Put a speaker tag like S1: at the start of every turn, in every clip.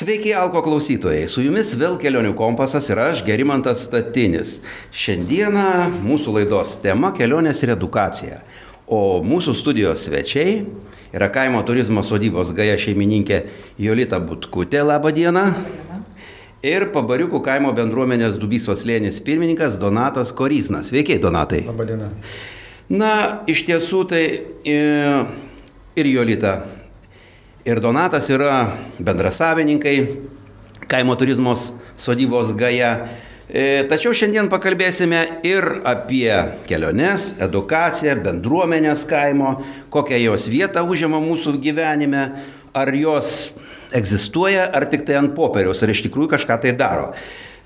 S1: Sveiki, Alko klausytojai, su jumis vėl kelionių kompasas ir aš, Gerimantas Statinis. Šiandieną mūsų laidos tema - kelionės ir edukacija. O mūsų studijos svečiai yra kaimo turizmo sodybos Gaja šeimininkė Jolita Butkutė, laba diena. Ir pabariukų kaimo bendruomenės Dubysos lėnis pirmininkas Donatas Korysnas. Sveiki, Donatai.
S2: Labadiena.
S1: Na, iš tiesų tai e, ir Jolita ir Donatas yra bendrasavininkai kaimo turizmos sodybos Gaja. E, Tačiau šiandien pakalbėsime ir apie keliones, edukaciją, bendruomenės kaimo, kokią jos vietą užima mūsų gyvenime, ar jos egzistuoja, ar tik tai ant popieriaus, ar iš tikrųjų kažką tai daro.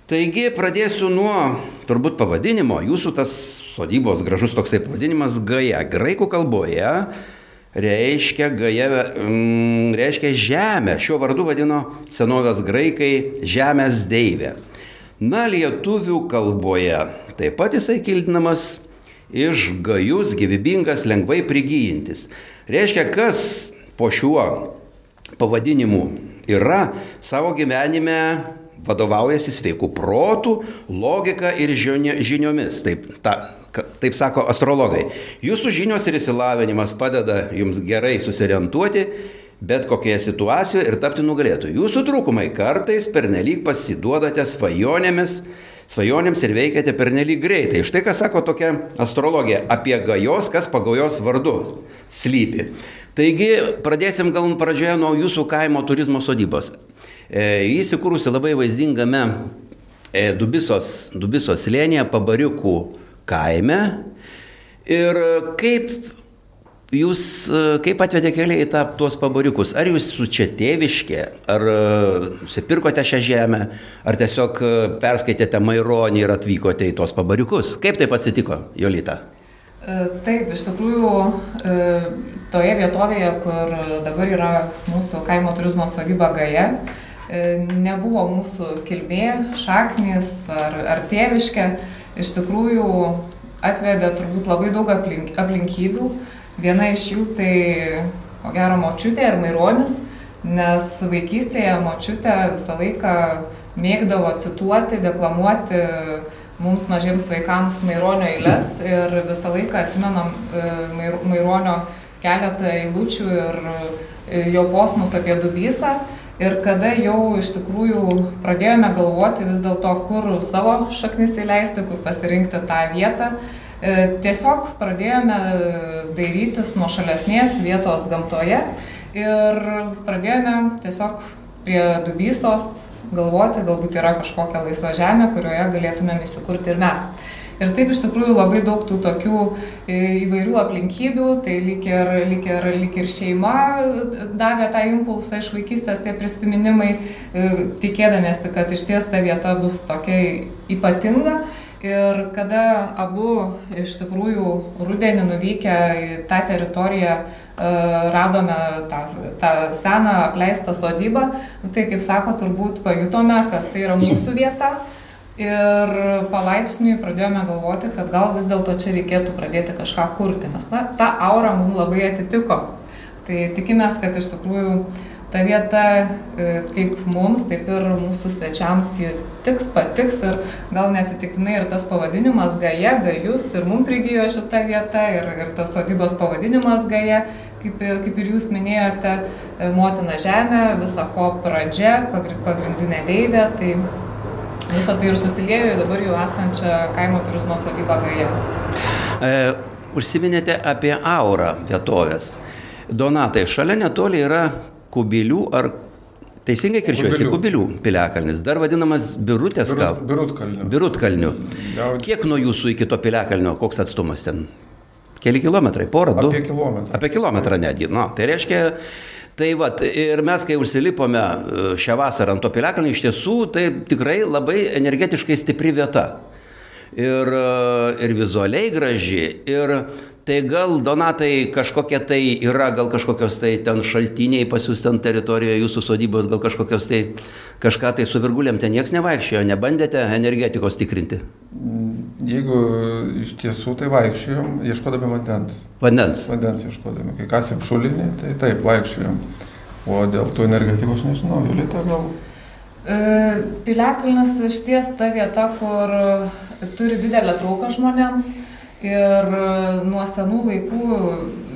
S1: Taigi pradėsiu nuo turbūt pavadinimo. Jūsų tas sodybos gražus toksai pavadinimas Gaja. Graikų kalboje reiškia gaja, mm, reiškia žemę. Šiuo vardu vadino senovės graikai žemės deivė. Na, lietuvių kalboje taip pat jisai kildinamas iš gajus, gyvybingas, lengvai prigyjantis. Reiškia, kas po šiuo pavadinimu yra savo gyvenime vadovaujasi sveikų protų, logika ir žiniomis. Taip, ta, taip sako astrologai. Jūsų žinios ir įsilavinimas padeda jums gerai susiorientuoti bet kokioje situacijoje ir tapti nugalėtoju. Jūsų trūkumai kartais pernelyg pasiduodate svajonėmis, svajonėms ir veikiate pernelyg greitai. Štai ką sako tokia astrologija apie gajos, kas pagajos vardu slypi. Taigi pradėsim gal pradžioje nuo jūsų kaimo turizmo sodybos. E, jis įkūrusi labai vaizdingame e, Dubisos, Dubisos lėnėje, pabariukų kaime. Ir kaip jūs, kaip atvedė keliai į tą, tuos pabariukus? Ar jūs su čia tėviškė, ar nusipirkote šią žemę, ar tiesiog perskaitėte Maironį ir atvykote į tuos pabariukus? Kaip taip atsitiko, Jolita?
S3: Taip, iš tikrųjų, toje vietovėje, kur dabar yra mūsų kaimo turizmo sodyba Gaja, nebuvo mūsų kilmė, šaknis ar, ar tėviškė iš tikrųjų atvedė turbūt labai daug aplink, aplinkybių. Viena iš jų tai, ko gero, močiutė ir maironis, nes vaikystėje močiutė visą laiką mėgdavo cituoti, deklamuoti mums mažiems vaikams maironio eilės ir visą laiką atsimenam maironio keletą eilučių ir jo posmus apie dubysą. Ir kada jau iš tikrųjų pradėjome galvoti vis dėlto, kur savo šaknis įleisti, kur pasirinkti tą vietą, tiesiog pradėjome dairytis nuo šalesnės vietos gamtoje ir pradėjome tiesiog prie Dubysos galvoti, galbūt yra kažkokia laisva žemė, kurioje galėtumėm įsikurti ir mes. Ir taip iš tikrųjų labai daug tų tokių įvairių aplinkybių, tai lyg ir, lyg ir, lyg ir šeima davė tą impulsą iš vaikystės, tie prisiminimai, tikėdamėsi, kad iš ties ta vieta bus tokia ypatinga. Ir kada abu iš tikrųjų rudenį nuvykę į tą teritoriją radome tą, tą seną apleistą sodybą, nu, tai kaip sako, turbūt pajutome, kad tai yra mūsų vieta. Ir palaipsniui pradėjome galvoti, kad gal vis dėlto čia reikėtų pradėti kažką kurti, nes na, ta aura mums labai atitiko. Tai tikimės, kad iš tikrųjų ta vieta kaip mums, taip ir mūsų svečiams ji tiks, patiks ir gal neatsitiktinai ir tas pavadinimas Gaja, Gajus ir mums prigijo šita vieta ir, ir tas sodybos pavadinimas Gaja, kaip, kaip ir jūs minėjote, motina žemė, visa ko pradžia, pagrindinė deivė. Tai Visą tai ir susiliejo į dabar jau esančią kaimo turizmo sodybą Gaja.
S1: E, užsiminėte apie aurą vietovės. Donatai, šalia netoli yra Kubilių ar teisingai kirčiuosi Kubilių piliakalnis, dar vadinamas Birutės gal?
S2: Birutkalniu.
S1: Birutkalniu. Kiek nuo jūsų iki to piliakalnio, koks atstumas ten? Keli kilometrai, porą, du?
S2: Apie kilometrą.
S1: Apie kilometrą netgi. Na, tai reiškia, Tai va, ir mes, kai užsilipome šią vasarą ant to piliakalnio, iš tiesų tai tikrai labai energetiškai stipri vieta. Ir, ir vizualiai graži, ir tai gal donatai kažkokie tai yra, gal kažkokios tai ten šaltiniai pas jūs ten teritorijoje, jūsų sodybos, gal kažkokios tai kažką tai su virgulėm ten nieks nevaikščiojo, nebandėte energetikos tikrinti?
S2: Jeigu iš tiesų tai vaikščiojom, ieškodami vandens.
S1: Vandens.
S2: Vandens ieškodami. Kai kasėm šulinį, tai taip, vaikščiojom. O dėl tų energetikos nežinau, Julita gal.
S3: E, Piliakalnis iš ties ta vieta, kur turi didelę trauką žmonėms ir nuo senų laikų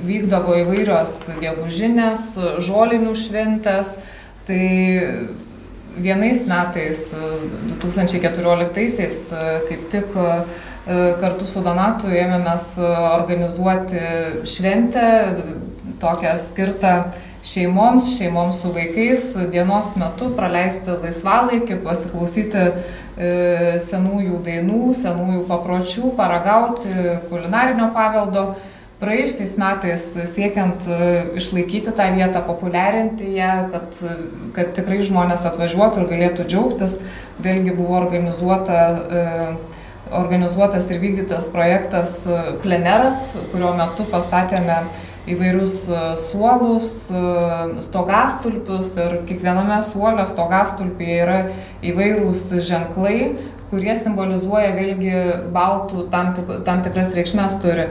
S3: vykdavo įvairios gegužinės, žolinių šventės. Tai vienais metais, 2014-aisiais, kaip tik kartu su Donatu ėmėmės organizuoti šventę, tokią skirtą šeimoms, šeimoms su vaikais, dienos metu praleisti laisvalaikį, pasiklausyti e, senųjų dainų, senųjų papročių, paragauti kulinarinio paveldo. Praėjusiais metais siekiant e, išlaikyti tą vietą, populiarinti ją, kad, kad tikrai žmonės atvažiuotų ir galėtų džiaugtis, vėlgi buvo organizuota, e, organizuotas ir vykdytas projektas e, pleneras, kurio metu pastatėme įvairius suolus, stogastulpius ir kiekviename suolio stogastulpyje yra įvairūs ženklai, kurie simbolizuoja vėlgi baltų tam, tik, tam tikras reikšmės turi.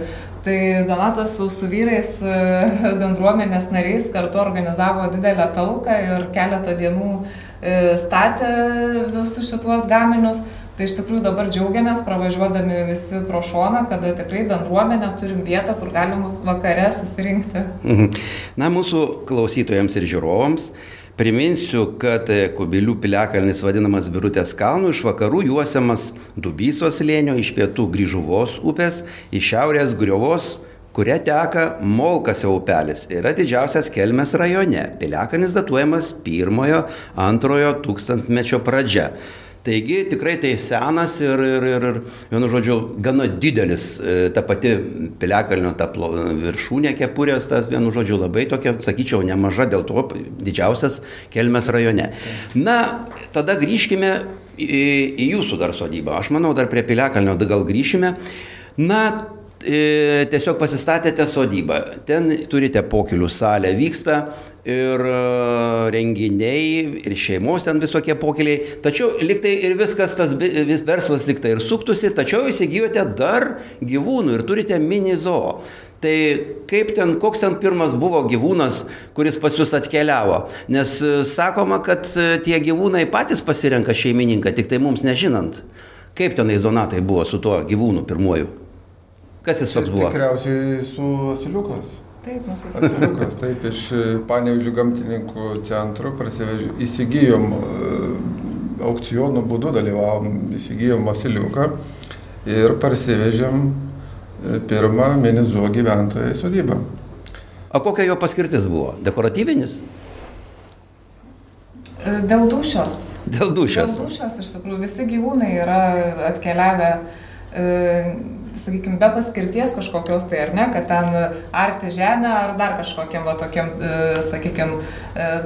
S3: Tai Donatas su, su vyrais e, bendruomenės nariais kartu organizavo didelę talką ir keletą dienų e, statė visus šituos gaminius. Tai iš tikrųjų dabar džiaugiamės pravažiuodami visi pro šoną, kada tikrai bendruomenę turim vietą, kur galim vakare susirinkti.
S1: Mhm. Na, mūsų klausytojams ir žiūrovams Priminsiu, kad Kubilių piliakalnis vadinamas Birutės kalnų, iš vakarų juosiamas Dubysos lėnio, iš pietų Grįžuvos upės, iš šiaurės Griovos, kuria teka Molkasio upelis, yra didžiausias Kelmės rajone. Piliakalnis datuojamas pirmojo, antrojo tūkstantmečio pradžia. Taigi tikrai tai senas ir, ir, ir, ir vienu žodžiu, gana didelis, e, ta pati piliakalnio ta plo, viršūnė kepurės, tas vienu žodžiu labai tokia, sakyčiau, nemaža, dėl to didžiausias Kelmės rajone. Na, tada grįžkime į, į jūsų dar sodybą. Aš manau, dar prie piliakalnio gal grįšime. Na, tiesiog pasistatėte sodybą, ten turite pokelių salę, vyksta ir e, renginiai, ir šeimos ten visokie pokeliai. Tačiau liktai ir viskas, tas vis verslas liktai ir suktųsi, tačiau įsigijote dar gyvūnų ir turite mini zoo. Tai kaip ten, koks ten pirmas buvo gyvūnas, kuris pas jūs atkeliavo? Nes e, sakoma, kad e, tie gyvūnai patys pasirenka šeimininką, tik tai mums nežinant. Kaip tenais donatai buvo su tuo gyvūnu pirmuoju? Kas jis toks buvo?
S2: Tikriausiai su asiliukas.
S3: Taip.
S2: Asiliukas, taip, iš Panevižių gamtininkų centro prasivežė, įsigijom, e, aukcionų būdu dalyvavom, įsigijom asiliuką ir parsivežėm e, pirmą minizuo gyventoją į sodybą.
S1: O kokia jo paskirtis buvo? Dekoratyvinis?
S3: E, Dėl dušios.
S1: Dėl dušios.
S3: Dėl dušios, iš tikrųjų, visi gyvūnai yra atkeliavę sakykime, be paskirties kažkokios tai ar ne, kad ten arti žemę ar dar kažkokiam, va, tokiam, e, sakykime,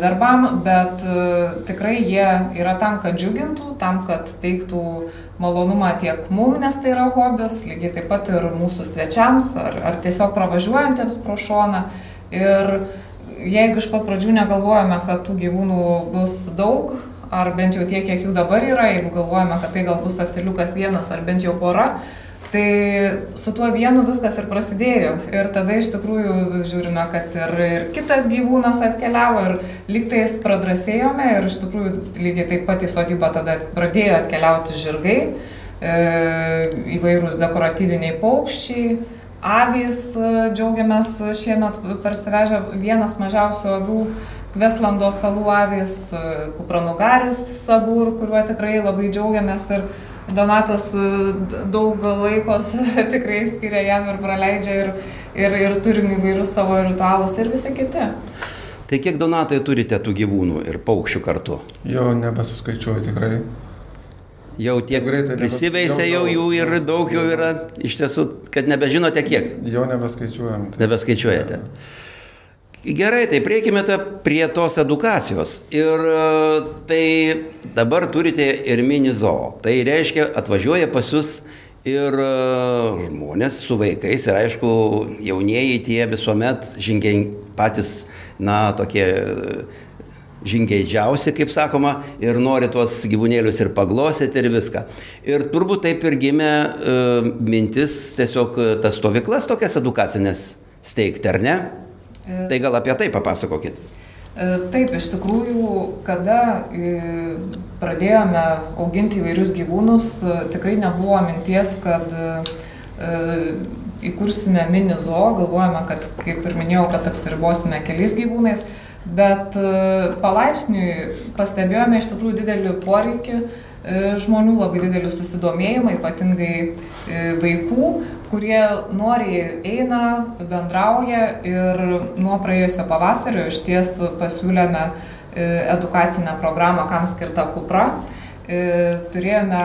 S3: darbam, bet e, tikrai jie yra tam, kad džiugintų, tam, kad teiktų malonumą tiek mum, nes tai yra hobis, lygiai taip pat ir mūsų svečiams ar, ar tiesiog pravažiuojantiems pro šoną. Ir jeigu iš pat pradžių negalvojame, kad tų gyvūnų bus daug, ar bent jau tiek, kiek jų dabar yra, jeigu galvojame, kad tai gal bus asiliukas vienas ar bent jau pora, Tai su tuo vienu viskas ir prasidėjo. Ir tada iš tikrųjų žiūrime, kad ir, ir kitas gyvūnas atkeliavo ir lygtais pradrasėjome ir iš tikrųjų lygiai taip pat į sodybą tada pradėjo atkeliauti žirgai, e, įvairūs dekoratyviniai paukščiai. Avys džiaugiamės šiemet parsivežę vienas mažiausių avių Kveslando salų avys, Kupranugaris sabur, kuriuo tikrai labai džiaugiamės ir Donatas e, daug laiko tikrai skiria jam ir praleidžia ir, ir, ir turim įvairius savo ritualus ir visi kiti.
S1: Tai kiek donatai turite tų gyvūnų ir paukščių kartu?
S2: Jo nebesuskaičiuoju tikrai.
S1: Jau tiek prisiveisė jau jų ir daug jau yra, iš tiesų, kad nebežinote kiek?
S2: Jau nebeskaičiuojam.
S1: Tai. Nebeskaičiuojate. Ja. Gerai, tai prieikime prie tos edukacijos. Ir e, tai dabar turite ir mini zoo. Tai reiškia, atvažiuoja pas jūs ir e, žmonės su vaikais ir aišku, jaunieji tie visuomet žingiai patys, na, tokie e, žingeidžiausi, kaip sakoma, ir nori tuos gyvūnėlius ir paglosyti ir viską. Ir turbūt taip ir gimė e, mintis tiesiog tas stovyklas tokias edukacinės steigti, ar ne? Tai gal apie tai papasakokit.
S3: Taip, iš tikrųjų, kada pradėjome auginti įvairius gyvūnus, tikrai nebuvo minties, kad įkursime mini zoo, galvojame, kad, kaip ir minėjau, kad apsiribosime keliais gyvūnais, bet palaipsniui pastebėjome iš tikrųjų didelį poreikį E, žmonių, labai didelį susidomėjimą, ypatingai e, vaikų, kurie noriai eina, bendrauja ir nuo praėjusio pavasario iš ties pasiūlėme e, edukacinę programą, kam skirta kupra. Turėjome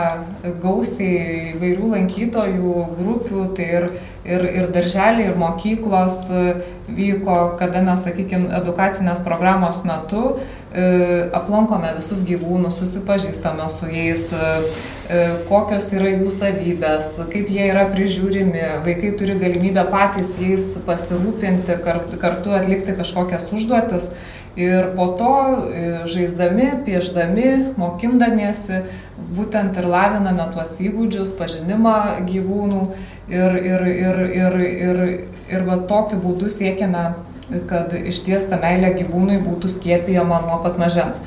S3: gausiai įvairių lankytojų, grupių, tai ir, ir, ir darželiai, ir mokyklos vyko, kada mes, sakykime, edukacinės programos metu E, aplankome visus gyvūnus, susipažįstame su jais, e, e, kokios yra jų savybės, kaip jie yra prižiūrimi, vaikai turi galimybę patys jais pasirūpinti, kartu atlikti kažkokias užduotis. Ir po to žaisdami, pieždami, mokindamiesi, būtent ir laviname tuos įgūdžius, pažinimą gyvūnų ir, ir, ir, ir, ir, ir va tokiu būdu siekiame kad iš ties ta meilė gyvūnui būtų skiepijama nuo pat mažens.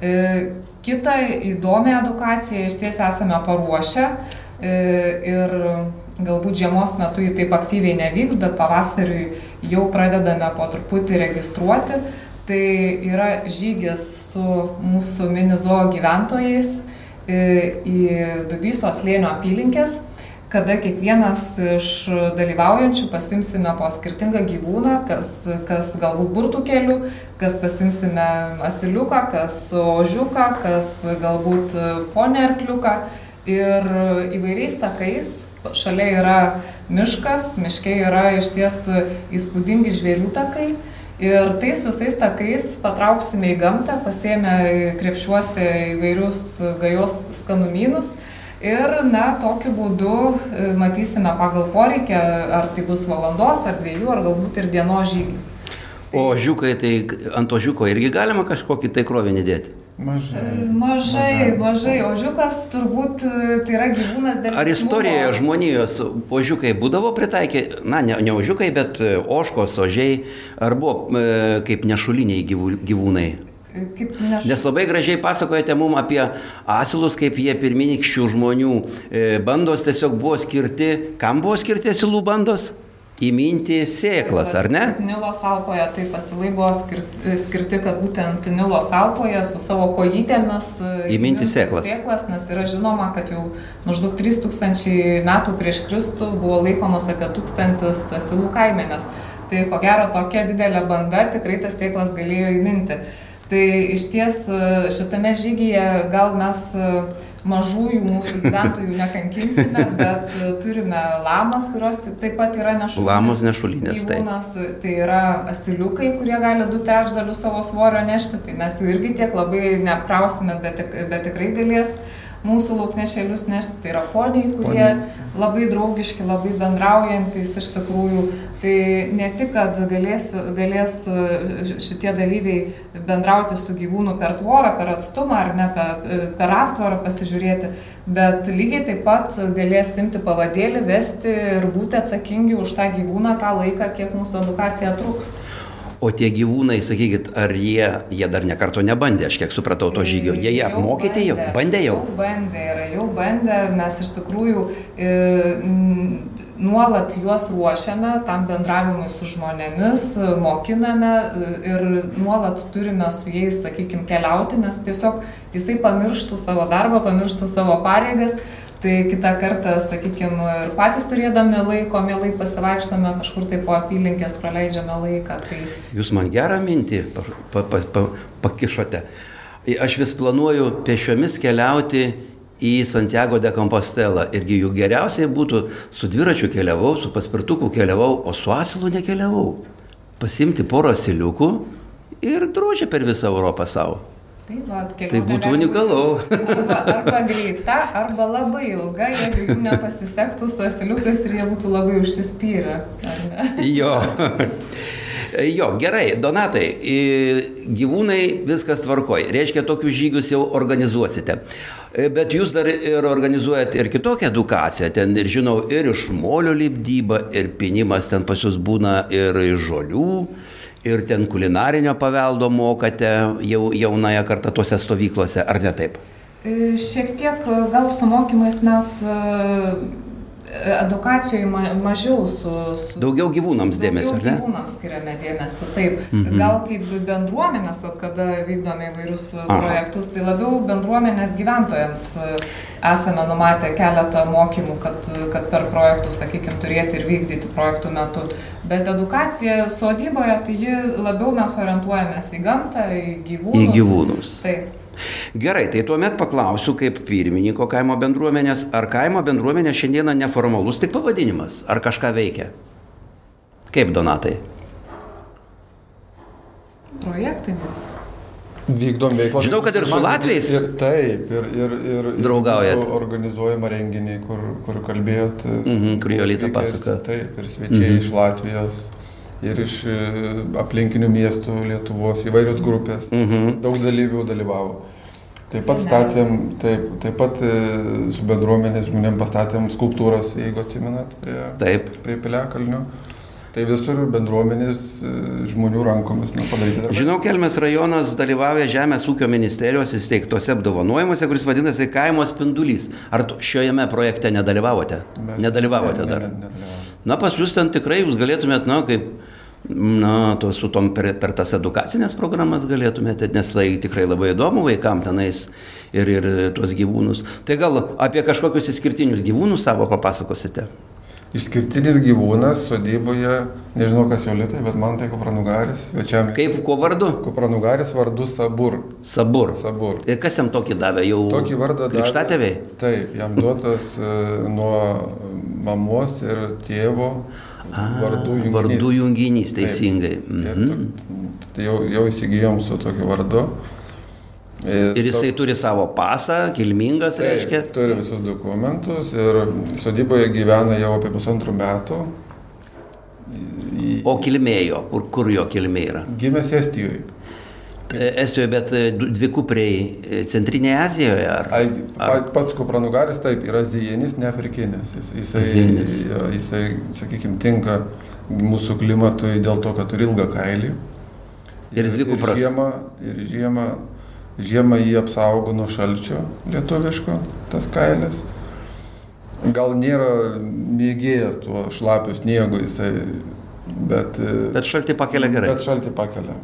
S3: E, Kita įdomią edukaciją iš ties esame paruošę e, ir galbūt žiemos metu jį taip aktyviai nevyks, bet pavasariui jau pradedame po truputį registruoti. Tai yra žygis su mūsų minizo gyventojais e, į Dubysos lėnio apylinkės kada kiekvienas iš dalyvaujančių pasimsime po skirtingą gyvūną, kas, kas galbūt burtų keliu, kas pasimsime asiliuką, kas ožiuką, kas galbūt ponę arkliuką ir įvairiais takais. Šalia yra miškas, miške yra iš ties įspūdingi žvėrių takai. Ir tais visais takais patrauksime į gamtą, pasėmę krepšiuose įvairius gajos skanumynus Ir, na, tokiu būdu e, matysime pagal poreikį, ar tai bus valandos, ar dviejų, ar galbūt ir dienos žygis.
S1: O žiūkai, tai ant to žiūko irgi galima kažkokį tai krovinį dėti?
S3: Mažai. E, mažai, mažai. Ožiukas turbūt e, tai yra gyvūnas dėl...
S1: Ar istorijoje žmonijos ožiukai būdavo pritaikę, na, ne, ne ožiukai, bet oškos, ožiai, ar buvo e, kaip nešuliniai gyvūnai?
S3: Kaip neš...
S1: Nes labai gražiai pasakojate mums apie asilus, kaip jie pirminikščių žmonių e, bandos tiesiog buvo skirti, kam buvo skirti asilų bandos? Įminti sėklas, ar ne?
S3: Nilo salpoje, tai pasilai buvo skirti, skirti, kad būtent Nilo salpoje su savo kojytėmis
S1: e, įminti sėklas.
S3: sėklas, nes yra žinoma, kad jau maždaug 3000 metų prieš Kristų buvo laikomas apie 1000 asilų kaimenės. Tai ko gero tokia didelė banda tikrai tas sėklas galėjo įminti. Tai iš ties e, šitame žygyje gal mes e, mažųjų mūsų gyventojų nekankinsime, bet e, turime lamas, kurios taip pat yra nešulinės.
S1: Lamos nešulinės.
S3: Gyvūnas, tai. tai yra asiliukai, kurie gali du trečdalius savo svorio nešti, tai mes jų irgi tiek labai neapkrausime, bet, bet tikrai galės mūsų lauknešėlius nešti, tai yra poniai, kurie Poniai. labai draugiški, labai bendraujantis iš tikrųjų. Tai ne tik, kad galės, galės šitie dalyviai bendrauti su gyvūnu per tvorą, per atstumą ar ne per, per aptvarą pasižiūrėti, bet lygiai taip pat galės imti pavadėlį, vesti ir būti atsakingi už tą gyvūną tą laiką, kiek mūsų edukacija truks.
S1: O tie gyvūnai, sakykit, ar jie, jie dar nekarto nebandė, aš kiek supratau to žygio, jie jie apmokyti jau, bandė jau?
S3: Jau bandė, yra jau bandė, mes iš tikrųjų e, nuolat juos ruošiame tam bendravimui su žmonėmis, mokiname e, ir nuolat turime su jais, sakykime, keliauti, nes tiesiog jisai pamirštų savo darbą, pamirštų savo pareigas Tai kitą kartą, sakykime, ir patys turėdami laiko, mielai pasivaikštame kažkur tai po apylinkės, praleidžiame laiką. Tai...
S1: Jūs man gerą mintį pa, pa, pa, pa, pakišote. Aš vis planuoju pešiomis keliauti į Santiago de Compostela. Irgi jų geriausiai būtų su dviračiu keliavau, su paspirtuku keliavau, o su asilu nekeliavau. Pasimti porą asiliukų ir drožė per visą Europą savo.
S3: Tai, va,
S1: tai būtų unikalu.
S3: Arba, arba greita, arba labai ilga, jeigu jų nepasisektų su asiliukais ir jie būtų labai užsispyrę.
S1: Jo. Jo, gerai, Donatai, gyvūnai viskas tvarkoja. Reiškia, tokius žygius jau organizuosite. Bet jūs dar ir organizuojate ir kitokią edukaciją. Ten ir žinau, ir iš molio lipdyba, ir pinimas ten pas jūs būna ir iš žolių ir ten kulinarinio paveldo mokate jau jaunąją kartą tuose stovyklose, ar ne taip?
S3: E, šiek tiek gal su mokymais mes edukacijoje ma, mažiau su, su...
S1: Daugiau gyvūnams dėmesio,
S3: ar ne? Gyvūnams skiriame dėmesio, taip. Mhm. Gal kaip bendruomenės, kada vykdome įvairius Aha. projektus, tai labiau bendruomenės gyventojams e, esame numatę keletą mokymų, kad, kad per projektus, sakykime, turėti ir vykdyti projektų metu. Bet edukacija sodyboje, tai labiau mes orientuojamės į gamtą, į gyvūnus.
S1: Į gyvūnus.
S3: Taip.
S1: Gerai, tai tuomet paklausiu kaip pirmininko kaimo bendruomenės, ar kaimo bendruomenė šiandieną neformalus tik pavadinimas, ar kažką veikia? Kaip Donatai?
S3: Projektai bus.
S2: Vykdom veiklą.
S1: Žinau, kad ir su Latvijais.
S2: Ir taip, ir, ir, ir,
S1: draugaujat.
S2: Organizuojama renginį, kur, kur kalbėjot.
S1: Mhm, kur Jolita pasaka.
S2: Taip, ir svečiai mhm. iš Latvijos ir iš e, aplinkinių miestų Lietuvos, įvairios grupės, mhm. daug dalyvių dalyvavo. Taip pat statėm, taip, taip pat e, su bendruomenės žmonėm pastatėm skulptūras, jeigu atsimenat, prie,
S1: taip.
S2: prie Piliakalnių. Tai visur bendruomenės e, žmonių rankomis nu, padaryti darbai.
S1: Žinau, Kelmės rajonas dalyvauja Žemės ūkio ministerijos įsteigtose apdovanojimuose, kuris vadinasi Kaimo spindulys. Ar šiojame projekte nedalyvavote? Mes nedalyvavote ne, dar? Ne, ne, nedalyvavote. Na, pas jūs ten tikrai jūs galėtumėt, na, kaip, na, to su tom per, per tas edukacinės programas galėtumėte, nes tai tikrai labai įdomu vaikam tenais ir, ir tuos gyvūnus. Tai gal apie kažkokius išskirtinius gyvūnus savo papasakosite?
S2: Išskirtinis gyvūnas sodyboje, nežinau kas jo lietai, bet man tai kupranugaris. Svečiam.
S1: Kaip kuo vardu?
S2: Kupranugaris vardu Sabur.
S1: Sabur.
S2: Sabur.
S1: Ir kas jam tokį davė jau?
S2: Tokį vardą davė.
S1: Krikštatėviai?
S2: Taip, jam duotas uh, nuo mamos ir tėvo
S1: A, vardų junginys. Vardų junginys, teisingai.
S2: Mhm. Tai jau, jau įsigijom su tokiu vardu.
S1: Ir, jisai turi savo pasą, kilmingas,
S2: taip,
S1: reiškia?
S2: Turi visus dokumentus ir sodyboje gyvena jau apie pusantrų metų.
S1: O kilmėjo, kur, kur jo kilmė yra?
S2: Gimęs Estijoje.
S1: Estijoje, bet e, dvikupriai e, Centrinėje Azijoje? Ar,
S2: Ai, ar... Pats kupranugaris taip yra azijinis, ne afrikinis. Jis, jisai, jisai, jisai sakykime, tinka mūsų klimatui dėl to, kad turi ilgą kailį.
S1: Ir, ir dvikupras.
S2: Ir žiemą, ir žiemą, žiemą jį apsaugo nuo šalčio lietuviško, tas kailis. Gal nėra mėgėjas tuo šlapiu sniegu, jisai, bet...
S1: Bet šaltį pakelia gerai.
S2: Bet šaltį pakelia.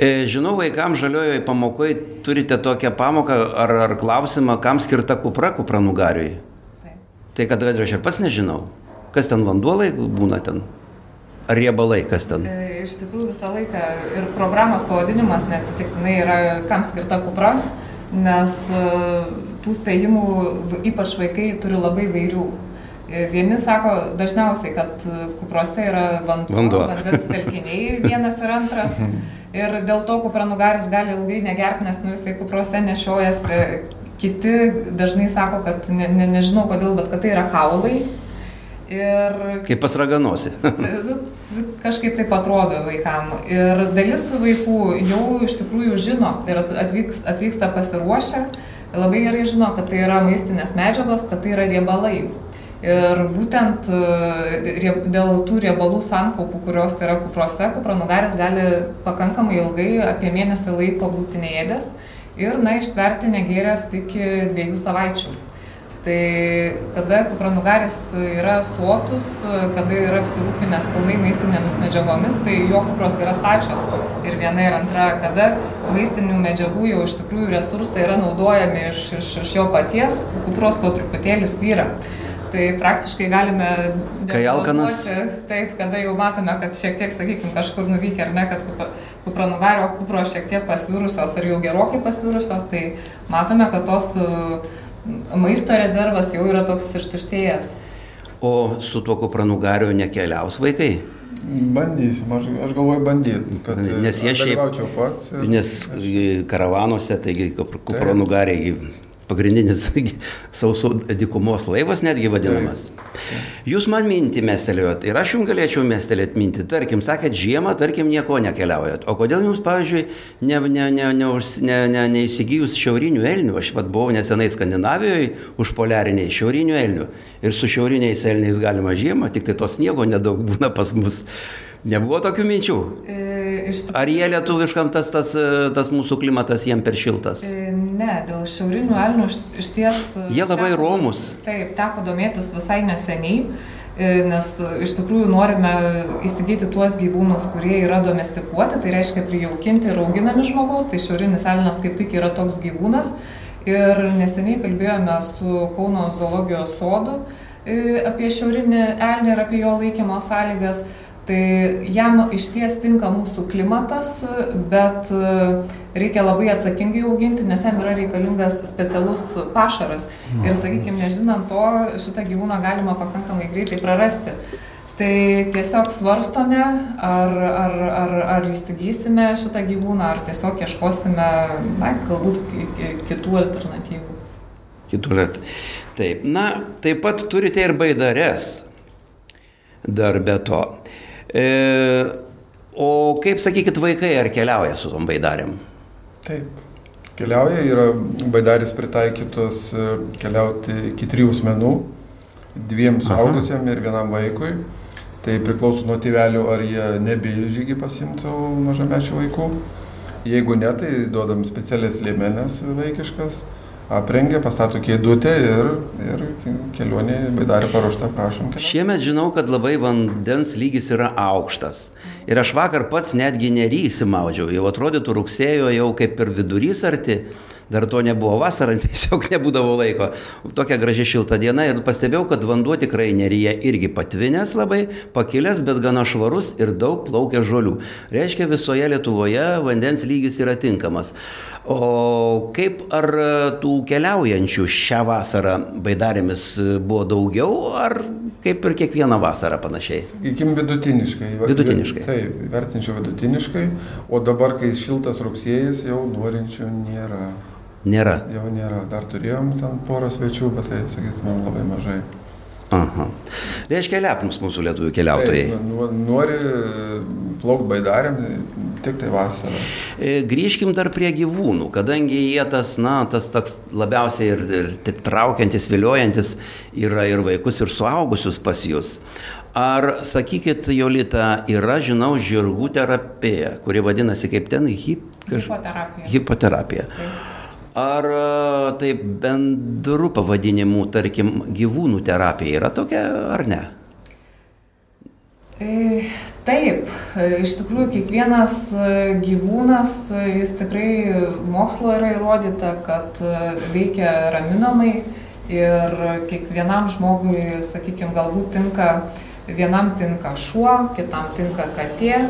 S1: E, žinau, vaikams žaliojoje pamokoje turite tokią pamoką ar, ar klausimą, kam skirta kupra kupranugariui. Tai kad aš ir pats nežinau, kas ten vanduolai būna ten, ar riebalai, kas ten.
S3: E, iš tikrųjų visą laiką ir programos pavadinimas neatsitiktinai yra kam skirta kupra, nes e, tų spėjimų ypač vaikai turi labai vairių. Vieni sako dažniausiai, kad kuprose yra vanduo, vanduo. vandens telkiniai vienas ir antras. Ir dėl to kupranugaris gali ilgai negerti, nes nu, jisai kuprose nešiojasi. Kiti dažnai sako, kad ne, ne, nežinau kodėl, bet kad tai yra kaulai. Ir...
S1: Kaip pasraganosi.
S3: kažkaip taip atrodo vaikam. Ir dalis vaikų jau iš tikrųjų žino ir atvyks, atvyksta pasiruošę, labai gerai žino, kad tai yra maistinės medžiagos, kad tai yra riebalai. Ir būtent e, dėl tų riebalų sankaupų, kurios yra kuprose, kupranugaris gali pakankamai ilgai, apie mėnesį laiko būti neėdęs ir, na, ištverti negėręs iki dviejų savaičių. Tai kada kupranugaris yra suotus, kada yra apsirūpinęs pilnai maistinėmis medžiagomis, tai jo kupros yra stačios. Ir viena ir antra, kada maistinių medžiagų jau iš tikrųjų resursai yra naudojami iš, iš, iš jo paties, kupros po truputėlį svyra. Tai praktiškai galime
S1: Kai alkanas.
S3: Taip, kada jau matome, kad šiek tiek, sakykime, kažkur nuvykę ar ne, kad kupranugario kupro šiek tiek pasvirusios ar jau gerokai pasvirusios, tai matome, kad tos maisto rezervas jau yra toks ištuštėjęs.
S1: O su tuo kupranugariu nekeliaus vaikai?
S2: Bandysim, aš, aš galvoju bandyti, kad
S1: nes jie šiaip
S2: pats. Ir,
S1: nes karavanuose, taigi kupranugariai pagrindinis sausų dykumos laivas netgi vadinamas. Jūs man mintį mestelėjot ir aš jums galėčiau mestelėti mintį. Tarkim, sakėt, žiemą, tarkim, nieko nekeliaujat. O kodėl jums, pavyzdžiui, neįsigijus ne, ne, ne, ne, ne šiaurinių elnių? Aš vad buvau nesenai Skandinavijoje už poliariniai šiaurinių elnių. Ir su šiauriniais elniais galima žiemą, tik tai to sniego nedaug būna pas mus. Nebuvo tokių minčių.
S3: E, iš
S1: Ar jie lietuviškam tas, tas, e, tas mūsų klimatas jiem per šiltas?
S3: E, Ne, dėl šiaurinių elnių iš- ties. e,
S1: Jie labai
S3: teko-
S1: romus.
S3: Taip, teko domėtis visai neseniai, nes iš tikrųjų norime įsigyti tuos gyvūnus, kurie yra domestikuoti, tai reiškia prijaukinti ir auginami žmogaus, tai šiaurinis elnias kaip tik yra toks gyvūnas. Ir neseniai kalbėjome su Kauno zoologijos sodu apie šiaurinį elnį ir apie jo laikymo sąlygas. Tai jam iš ties tinka mūsų klimatas, bet e, reikia labai atsakingai auginti, nes jam yra reikalingas specialus pašaras. Ir, sakykime, nežinant to, šitą gyvūną galima pakankamai greitai prarasti. Tai tiesiog svarstome, ar, ar, ar, ar įsigysime šitą gyvūną, ar tiesiog ieškosime, na, galbūt ki- ki- kitų alternatyvų.
S1: Taip, na, taip pat turite ir baidares. Dar be to. E, o kaip sakykit, vaikai ar keliauja su tom baidarėm?
S2: Taip. Keliauja, yra baidaris pritaikytos e, keliauti iki trijų asmenų, dviem
S1: Aha.
S2: suaugusiem ir vienam vaikui. Tai priklauso nuo tėvelių, ar jie nebijo žygį pasimti savo mažamečių vaikų. Jeigu ne, tai duodam specialias liemenės vaikiškas, aprengia, pastato kėdutę ir, ir kelionė baidarė paruošta, prašom. keliauti.
S1: Šiemet žinau, kad labai vandens lygis yra aukštas. Ir aš vakar pats netgi nerysimaudžiau. Jau atrodytų rugsėjo jau kaip per vidurys arti. Dar to nebuvo vasarą, tiesiog nebūdavo laiko. Tokia graži šilta diena ir pastebėjau, kad vanduo tikrai neryje irgi patvinęs labai, pakilęs, bet gana švarus ir daug plaukia žolių. Reiškia, visoje Lietuvoje vandens lygis yra tinkamas. O kaip ar tų keliaujančių šią vasarą baidarėmis buvo daugiau, ar kaip ir kiekvieną vasarą panašiai?
S2: Sakykim vidutiniškai.
S1: Vidutiniškai.
S2: Taip, vertinčiau vidutiniškai. O dabar, kai šiltas rugsėjas, jau norinčių nėra.
S1: Nėra.
S2: Jau nėra. Dar turėjom ten porą svečių, bet tai, sakysim, labai mažai.
S1: Aha. Reiškia, lepnus mūsų lietuvių keliautojai.
S2: Taip, nori plaukti baidarėm, tik tai vasarą.
S1: E, Grįžkim dar prie gyvūnų, kadangi jie tas, na, tas toks labiausiai ir, ir traukiantis, viliojantis yra ir vaikus, ir suaugusius pas jūs. Ar, sakykit, Jolita, yra, žinau, žirgų terapija, kuri vadinasi kaip ten hip...
S3: Hipoterapija.
S1: Hipoterapija.
S3: Taip.
S1: Ar e, tai bendru pavadinimu, tarkim, gyvūnų terapija yra tokia ar ne?
S3: E, Taip, e, iš tikrųjų kiekvienas gyvūnas, jis tikrai mokslo yra įrodyta, kad veikia raminamai ir kiekvienam žmogui, sakykime, galbūt tinka, vienam tinka šuo, kitam tinka katė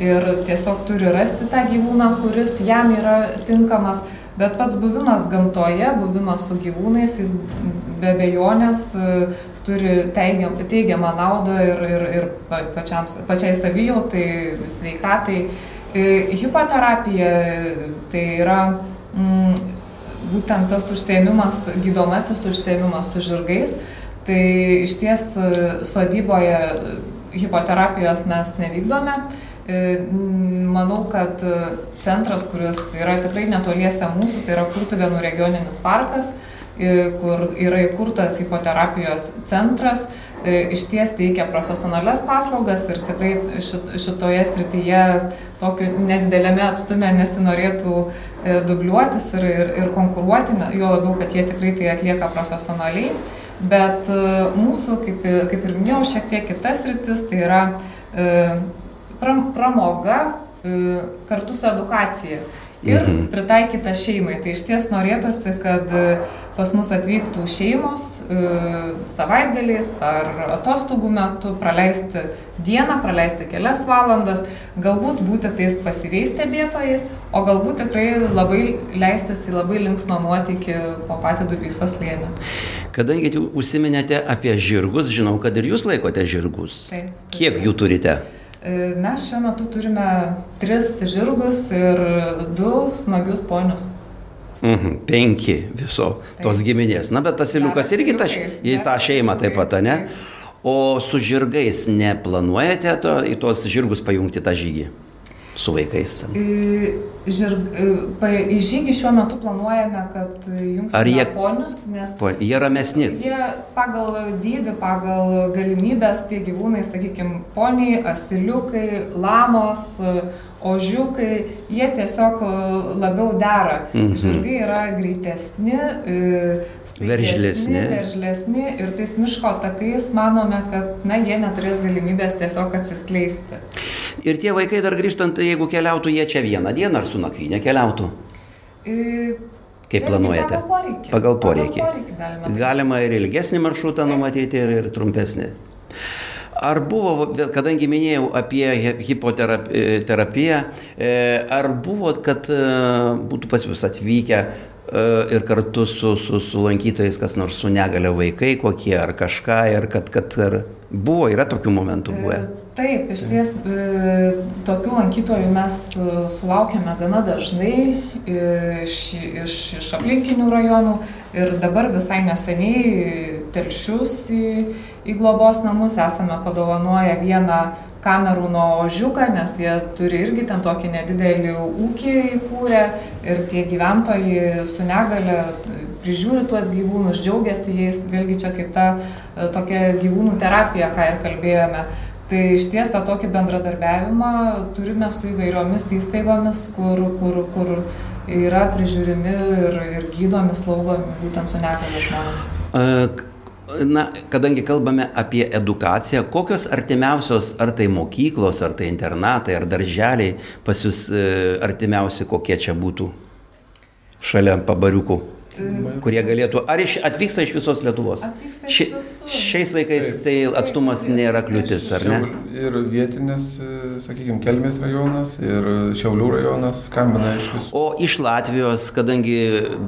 S3: ir tiesiog turi rasti tą gyvūną, kuris jam yra tinkamas. Bet pats buvimas gamtoje, buvimas su gyvūnais, jis be bejonės e, turi teigiam, teigiamą naudą ir, ir, ir pa- pačiam, pačiai savijautai, sveikatai. E, Hipoterapija tai yra mm, būtent tas užsiemimas, gydomasis užsiemimas su žirgais. Tai iš ties e, sodyboje hipoterapijos mes nevykdome. E, Manau, kad e, centras, kuris yra tikrai netoliese mūsų, tai yra Kurtuvėnų regioninis parkas, e, kur yra įkurtas hipoterapijos centras, iš ties teikia profesionalias paslaugas ir tikrai šit- šitoje srityje tokiu nedidelėme atstume nesinorėtų dubliuotis ir, ir, ir konkuruoti, juo labiau, kad jie tikrai tai atlieka profesionaliai. Bet mūsų, kaip, kaip ir minėjau, šiek tiek kitas rytis, tai yra pram, pramoga e, kartu su edukacija. Ir
S1: Mhm.
S3: pritaikyta šeimai. Tai iš ties norėtųsi, kad e, pas mus atvyktų šeimos e, savaitgaliais ar atostogų metu, praleisti dieną, praleisti kelias valandas, galbūt būti tais pasyviais stebėtojais, o galbūt tikrai labai leistis į labai linksmą nuotykį po patį Dubysos slėnį.
S1: Kadangi jūs užsiminėte apie žirgus, žinau, kad ir jūs laikote žirgus.
S3: Taip.
S1: Kiek jų turite?
S3: E, Mes šiuo metu turime tris žirgus ir du smagius ponius.
S1: Mhm, penki viso tos giminės. Na, bet tas iliukas irgi ta, į tą šeimą taip pat, ne?
S3: taip.
S1: O su žirgais neplanuojate to, į tuos žirgus pajungti tą žygį? Su vaikais?
S3: Žirg, pa, į žygį šiuo metu planuojame, kad jungsime
S1: jie-
S3: ponius, nes
S1: Po, jie ramesni.
S3: jie pagal dydį, pagal galimybės tie gyvūnai, sakykime, poniai, asiliukai, lamos, ožiukai, jie tiesiog labiau dera.
S1: Mhm.
S3: Žirgai yra greitesni, e,
S1: Veržlesni.
S3: veržlesni ir tais miško takais manome, kad na, jie neturės galimybės tiesiog atsiskleisti.
S1: Ir tie vaikai dar grįžtant, jeigu keliautų jie čia vieną dieną ar su nakvynė keliautų,
S3: E,
S1: kaip
S3: vėlgi
S1: planuojate?
S3: Pagal poreikį.
S1: Pagal poreikį.
S3: Pagal poreikį galime.
S1: Galima ir ilgesnį maršrutą numatyti, ir, ir trumpesnį. Ar buvo, kadangi minėjau apie hi- hipoterapiją, e, ar buvo, kad e, būtų pas jūs atvykę e, ir kartu su, su, su lankytojais kas nors su negale vaikai kokie ar kažką, ir kad, kad ar buvo, yra tokių momentų buvę?
S3: Taip, iš ties tokių lankytojų mes sulaukėme gana dažnai iš, iš, iš aplinkinių rajonų ir dabar visai neseniai telšius į, į globos namus esame padovanoję vieną kamerų nuo ožiuką, nes jie turi irgi ten tokį nedidelį ūkį įkūrę ir tie gyventojai su negale prižiūri tuos gyvūnus, džiaugiasi jais, vėlgi čia kaip ta e, tokia gyvūnų terapija, ką ir kalbėjome. Tai iš ties tą tokį bendradarbiavimą turime su įvairiomis įstaigomis, kur, kur, kur yra prižiūrimi ir, ir gydomi, slaugomi būtent su negale žmonės.
S1: Na, kadangi kalbame apie edukaciją, kokios artimiausios, ar tai mokyklos, ar tai internatai, ar darželiai pas jūs e, artimiausi, kokie čia būtų šalia pabariukų, kurie galėtų, ar iš, atvyksta iš visos Lietuvos?
S3: Atvyksta iš
S1: Ši,
S3: visur.
S1: šiais laikais tai atstumas nėra kliūtis, ar ne?
S2: Ir vietinis, sakykime, Kelmės rajonas, ir Šiaulių rajonas skambina iš visų.
S1: O iš Latvijos, kadangi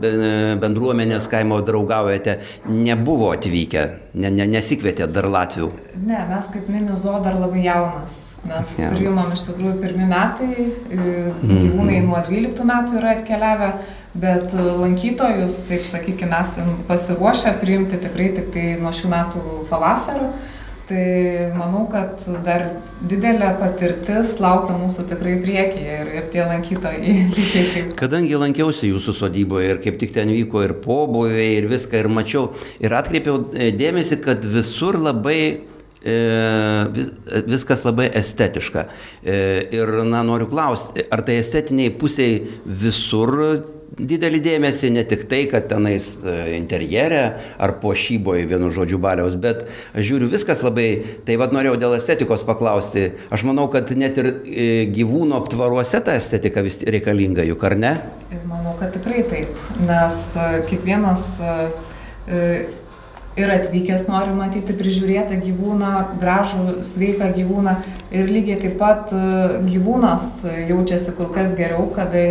S1: be- bendruomenės kaimo draugaujate, nebuvo atvykę, ne, ne, nesikvietė dar Latvių.
S3: Ne, mes kaip mini zoo dar labai jaunas. Mes
S1: Jaunas.
S3: priimam iš tikrųjų pirmi metai, e, gyvūnai nuo 12 metų yra atkeliavę, bet e, lankytojus, taip sakykime, esam pasiruošę priimti tikrai tik tai nuo šių metų pavasario. Tai manau, kad dar didelė patirtis laukia mūsų tikrai priekyje ir, ir tie lankytojai kaip.
S1: Kadangi lankiausi jūsų sodyboje ir kaip tik ten vyko ir pobuvė ir viską ir mačiau ir atkreipiau e, dėmesį, kad visur labai viskas labai estetiška. E, ir, na, noriu klausti, ar tai estetiniai pusiai visur didelį dėmesį, ne tik tai, kad tenais e, interjere ar pošyboje, vienu žodžiu, baliaus, bet aš žiūriu viskas labai, tai vad norėjau dėl estetikos paklausti. Aš manau, kad net ir e, gyvūnų aptvaruose ta estetika vis reikalinga, juk ar ne?
S3: Manau, kad tikrai taip, nes e, kiekvienas e, e, ir atvykęs nori matyti prižiūrėtą gyvūną, gražų, sveiką gyvūną ir lygiai taip pat e, gyvūnas jaučiasi kur kas geriau, kada,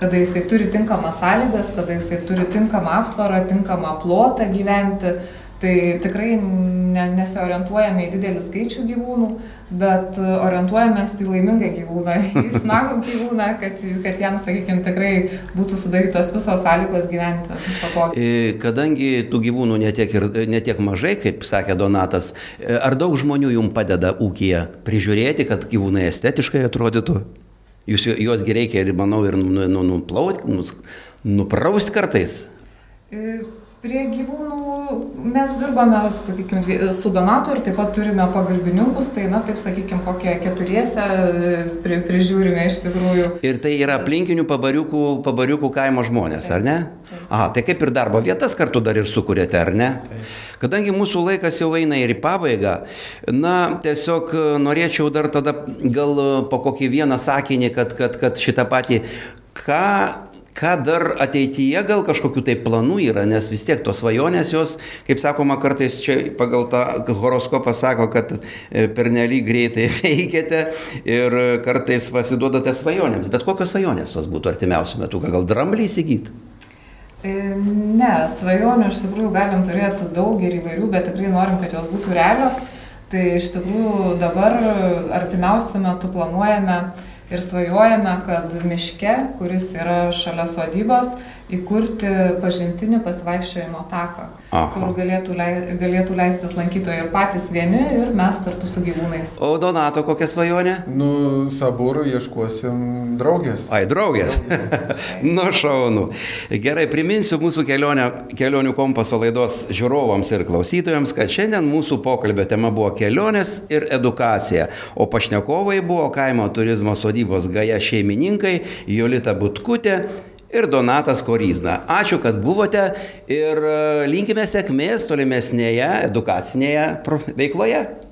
S3: kada jisai turi tinkamas sąlygas, kada jisai turi tinkamą aptvarą, tinkamą plotą gyventi. Tai tikrai ne, nesiorientuojame į didelį skaičių gyvūnų, bet orientuojamės į laimingą gyvūną, į smagų gyvūną, kad, kad jam, sakykime, tikrai būtų sudarytos visos sąlygos gyventi patogiai.
S1: E, Kadangi tų gyvūnų netiek, ir, netiek mažai, kaip sakė Donatas, e, ar daug žmonių jums padeda ūkija prižiūrėti, kad gyvūnai estetiškai atrodytų? Jūs ju- juos gi reikia, ir, manau, ir nu, nu, nuplauti, nuprausti kartais.
S3: E, Prie gyvūnų mes dirbame, sakykime, su Donatu ir taip pat turime pagalbininkus, tai, na, taip sakykime, kokie keturiese e, pri, prižiūrime iš tikrųjų.
S1: Ir tai yra aplinkinių pabariukų, pabariukų kaimo žmonės, ar ne? Aha, tai kaip ir darbo vietas kartu dar ir sukūrėte, ar ne? Kadangi mūsų laikas jau eina ir į pabaigą, na, tiesiog e, norėčiau dar tada gal e, po kokį vieną sakinį, kad, kad, kad šitą patį, ką, ką dar ateityje gal kažkokių tai planų yra, nes vis tiek tos svajonės jos, kaip sakoma, kartais čia pagal tą horoskopą sako, kad e, pernelyg greitai veikiate ir kartais pasiduodate svajonėms. Bet kokios svajonės tos būtų artimiausių metų, gal dramblį įsigyti?
S3: E, Ne, svajonių iš tikrųjų galim turėti daug ir įvairių, bet tikrai norim, kad jos būtų realios. Tai iš tikrųjų dabar artimiausiu metu planuojame ir svajojame, kad miške, kuris yra šalia sodybos, įkurti pažintinį pasivaikščiojimo taką,
S1: Aha.
S3: kur galėtų, lei, galėtų leistis lankytojai ir patys vieni, ir mes kartu su gyvūnais.
S1: O Donato kokia svajonė?
S2: Nu, sabūrų ieškosim draugės.
S1: Ai, draugės. nu, šaunu. Gerai, priminsiu mūsų kelionę, kelionių kompaso laidos žiūrovams ir klausytojams, kad šiandien mūsų pokalbio tema buvo kelionės ir edukacija, o pašnekovai buvo kaimo turizmo sodybos gaja šeimininkai Jolita Butkutė ir Donatas Koryzna. Ačiū, kad buvote ir e, linkime sėkmės tolimesnėje edukacinėje veikloje.